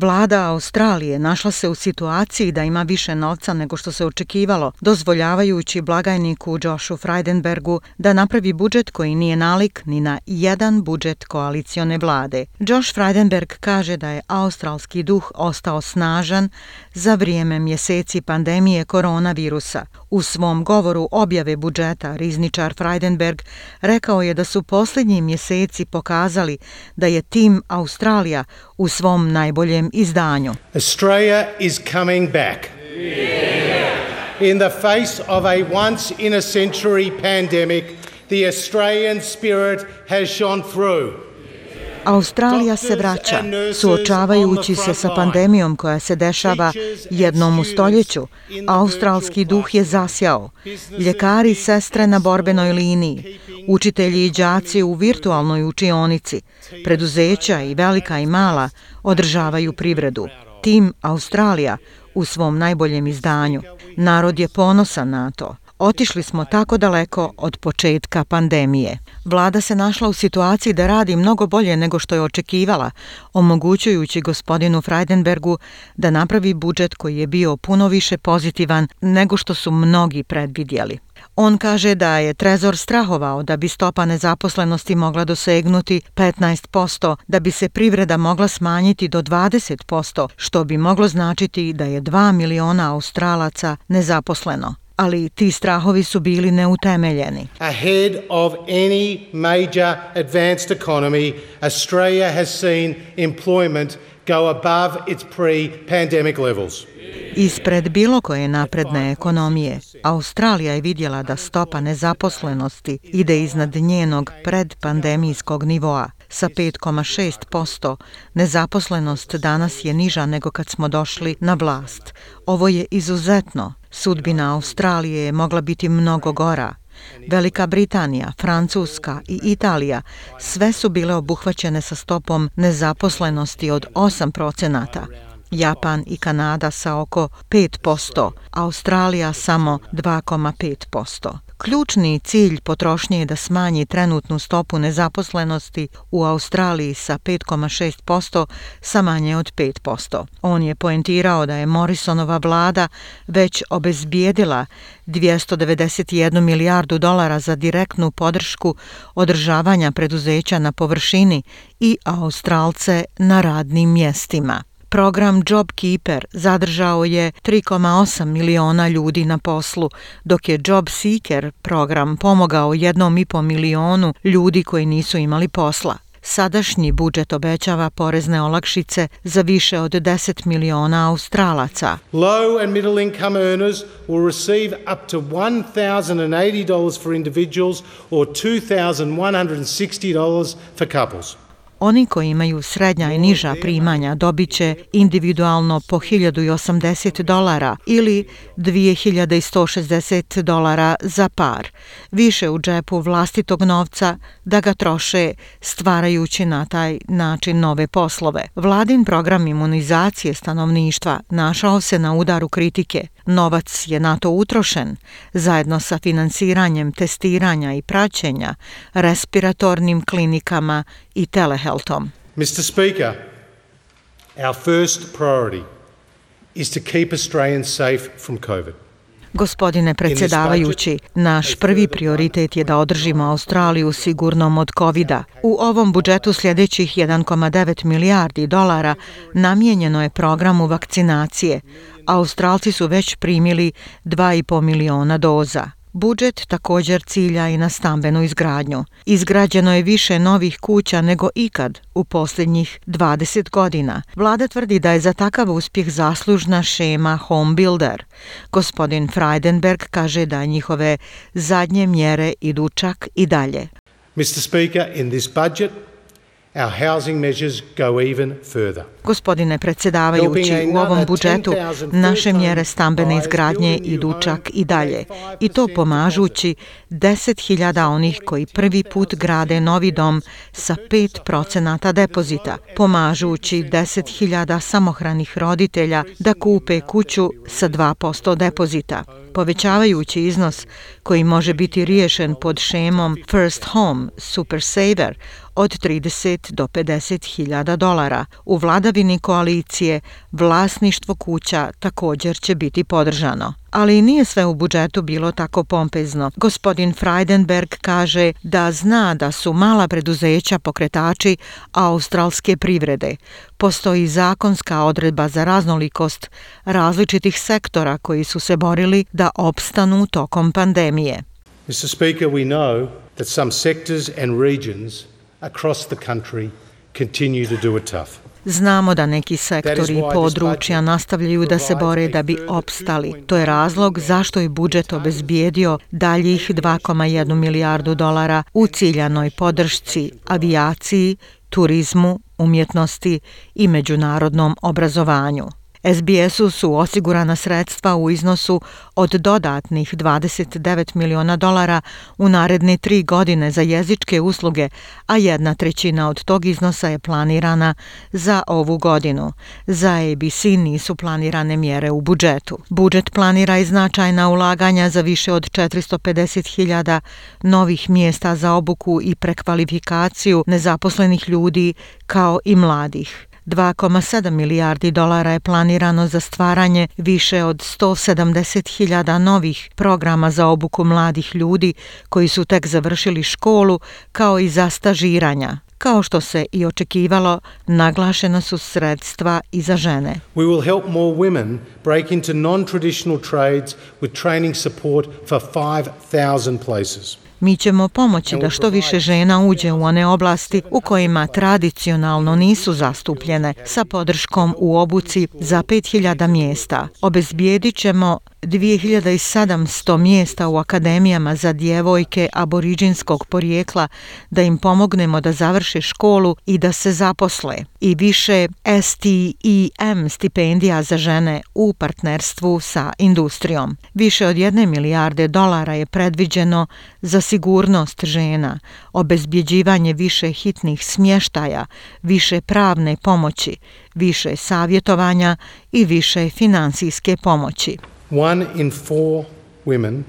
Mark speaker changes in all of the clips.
Speaker 1: Vlada Australije našla se u situaciji da ima više novca nego što se očekivalo, dozvoljavajući blagajniku Joshu Freidenbergu da napravi budžet koji nije nalik ni na jedan budžet koalicione vlade. Josh Freidenberg kaže da je australski duh ostao snažan za vrijeme mjeseci pandemije koronavirusa. U svom govoru objave budžeta rizničar Freidenberg rekao je da su posljednji mjeseci pokazali da je tim Australija u svom najboljem izdanju.
Speaker 2: Australia is coming back. In the face of a once in a century pandemic, the Australian spirit has shone through.
Speaker 1: Australija se vraća, suočavajući se sa pandemijom koja se dešava jednom u stoljeću. Australski duh je zasjao. Ljekari, sestre na borbenoj liniji, učitelji i džaci u virtualnoj učionici, preduzeća i velika i mala održavaju privredu. Tim Australija u svom najboljem izdanju. Narod je ponosan na to. Otišli smo tako daleko od početka pandemije. Vlada se našla u situaciji da radi mnogo bolje nego što je očekivala, omogućujući gospodinu Freidenbergu da napravi budžet koji je bio puno više pozitivan nego što su mnogi predvidjeli. On kaže da je Trezor strahovao da bi stopa nezaposlenosti mogla dosegnuti 15%, da bi se privreda mogla smanjiti do 20%, što bi moglo značiti da je 2 miliona Australaca nezaposleno ali ti strahovi su bili neutemeljeni.
Speaker 2: Ahead of any major advanced economy, Australia has seen employment go above its pre-pandemic levels.
Speaker 1: Ispred bilo koje napredne ekonomije, Australija je vidjela da stopa nezaposlenosti ide iznad njenog predpandemijskog nivoa. Sa 5,6% nezaposlenost danas je niža nego kad smo došli na vlast. Ovo je izuzetno. Sudbina Australije je mogla biti mnogo gora. Velika Britanija, Francuska i Italija sve su bile obuhvaćene sa stopom nezaposlenosti od 8 procenata. Japan i Kanada sa oko 5%, Australija samo 2,5%. Ključni cilj potrošnje je da smanji trenutnu stopu nezaposlenosti u Australiji sa 5,6% sa manje od 5%. On je poentirao da je Morrisonova vlada već obezbijedila 291 milijardu dolara za direktnu podršku održavanja preduzeća na površini i Australce na radnim mjestima. Program JobKeeper zadržao je 3,8 miliona ljudi na poslu, dok je JobSeeker program pomogao jednom i po milionu ljudi koji nisu imali posla. Sadašnji budžet obećava porezne olakšice za više od 10 miliona Australaca.
Speaker 2: Low and middle income earners will receive up to $1,080 for individuals or $2,160 for couples.
Speaker 1: Oni koji imaju srednja i niža primanja dobit će individualno po 1080 dolara ili 2160 dolara za par, više u džepu vlastitog novca da ga troše stvarajući na taj način nove poslove. Vladin program imunizacije stanovništva našao se na udaru kritike. Novac je na to utrošen, zajedno sa finansiranjem testiranja i praćenja, respiratornim klinikama i telehealthom.
Speaker 2: Mr. Speaker, our first priority is to keep Australians safe from COVID.
Speaker 1: Gospodine predsjedavajući, naš prvi prioritet je da održimo Australiju sigurnom od covid -a. U ovom budžetu sljedećih 1,9 milijardi dolara namijenjeno je programu vakcinacije. Australci su već primili 2,5 miliona doza. Budžet također cilja i na stambenu izgradnju. Izgrađeno je više novih kuća nego ikad u posljednjih 20 godina. Vlada tvrdi da je za takav uspjeh zaslužna šema Home Builder. Gospodin Freidenberg kaže da njihove zadnje mjere idu čak i dalje.
Speaker 2: Mr. Speaker, in this budget, our housing measures go even further.
Speaker 1: Gospodine predsjedavajući, u ovom budžetu naše mjere stambene izgradnje idu čak i dalje. I to pomažući 10.000 onih koji prvi put grade novi dom sa 5% depozita, pomažući 10.000 samohranih roditelja da kupe kuću sa 2% depozita, povećavajući iznos koji može biti riješen pod šemom First Home Super Saver od 30 do 50 hiljada dolara. U vladavini koalicije vlasništvo kuća također će biti podržano. Ali nije sve u budžetu bilo tako pompezno. Gospodin Freidenberg kaže da zna da su mala preduzeća pokretači australske privrede. Postoji zakonska odredba za raznolikost različitih sektora koji su se borili da opstanu tokom pandemije.
Speaker 2: Mr. Speaker, we know that some sectors and regions across the country continue to do it tough.
Speaker 1: Znamo da neki sektori i područja nastavljaju da se bore da bi opstali. To je razlog zašto je budžet obezbijedio daljih 2,1 milijardu dolara u ciljanoj podršci avijaciji, turizmu, umjetnosti i međunarodnom obrazovanju. SBS-u su osigurana sredstva u iznosu od dodatnih 29 miliona dolara u naredne tri godine za jezičke usluge, a jedna trećina od tog iznosa je planirana za ovu godinu. Za ABC nisu planirane mjere u budžetu. Budžet planira i značajna ulaganja za više od 450.000 novih mjesta za obuku i prekvalifikaciju nezaposlenih ljudi kao i mladih. 2,7 milijardi dolara je planirano za stvaranje više od 170.000 novih programa za obuku mladih ljudi koji su tek završili školu kao i za stažiranja. Kao što se i očekivalo, naglašena su sredstva i za žene.
Speaker 2: We will help more women break into non-traditional trades with training support for 5,000 places.
Speaker 1: Mi ćemo pomoći da što više žena uđe u one oblasti u kojima tradicionalno nisu zastupljene sa podrškom u obuci za 5000 mjesta. Obezbijedit ćemo 2700 mjesta u akademijama za djevojke aboriđinskog porijekla da im pomognemo da završe školu i da se zaposle. I više STEM stipendija za žene u partnerstvu sa industrijom. Više od jedne milijarde dolara je predviđeno za sigurnost žena, obezbjeđivanje više hitnih smještaja, više pravne pomoći, više savjetovanja i više finansijske pomoći.
Speaker 2: One in four women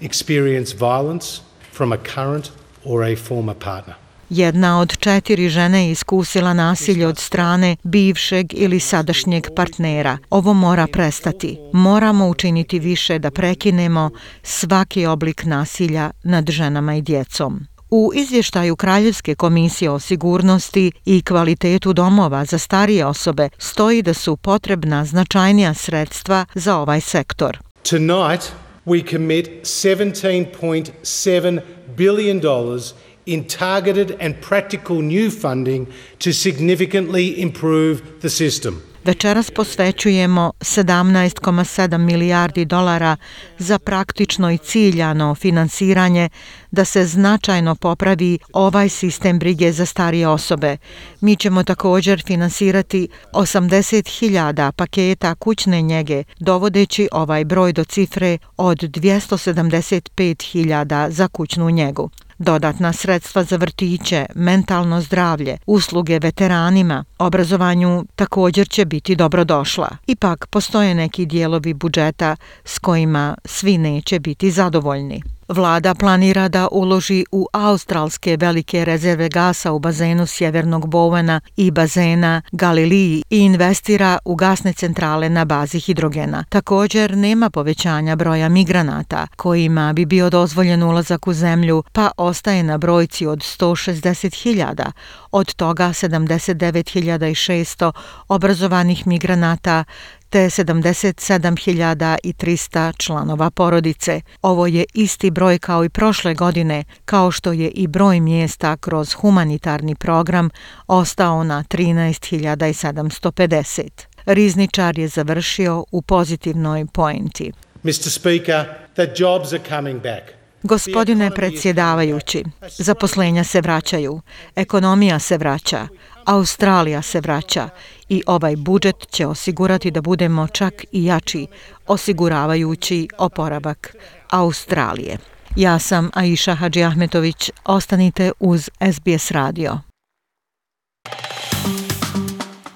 Speaker 2: experience violence from a current or a former partner.
Speaker 1: Jedna od četiri žene je iskusila nasilje od strane bivšeg ili sadašnjeg partnera. Ovo mora prestati. Moramo učiniti više da prekinemo svaki oblik nasilja nad ženama i djecom. U izvještaju Kraljevske komisije o sigurnosti i kvalitetu domova za starije osobe stoji da su potrebna značajnija sredstva za ovaj sektor.
Speaker 2: Tonight we commit 17.7 billion dollars in targeted and practical new funding to significantly improve the system.
Speaker 1: Večeras posvećujemo 17,7 milijardi dolara za praktično i ciljano finansiranje da se značajno popravi ovaj sistem brige za starije osobe. Mi ćemo također finansirati 80.000 paketa kućne njege, dovodeći ovaj broj do cifre od 275.000 za kućnu njegu. Dodatna sredstva za vrtiće, mentalno zdravlje, usluge veteranima, obrazovanju također će biti dobrodošla. Ipak postoje neki dijelovi budžeta s kojima svi neće biti zadovoljni. Vlada planira da uloži u australske velike rezerve gasa u bazenu Sjevernog Bowena i bazena Galiliji i investira u gasne centrale na bazi hidrogena. Također nema povećanja broja migranata kojima bi bio dozvoljen ulazak u zemlju pa ostaje na brojci od 160.000, od toga 79.600 obrazovanih migranata te 77.300 članova porodice. Ovo je isti broj kao i prošle godine, kao što je i broj mjesta kroz humanitarni program ostao na 13.750. Rizničar je završio u pozitivnoj pointi.
Speaker 2: Mr. Speaker, the jobs are coming back.
Speaker 1: Gospodine predsjedavajući, zaposlenja se vraćaju, ekonomija se vraća, Australija se vraća i ovaj budžet će osigurati da budemo čak i jači, osiguravajući oporavak Australije. Ja sam Aisha Hadži Ahmetović, ostanite uz SBS radio.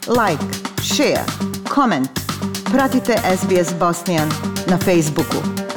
Speaker 3: Like, share, comment. Pratite SBS Bosnian na Facebooku.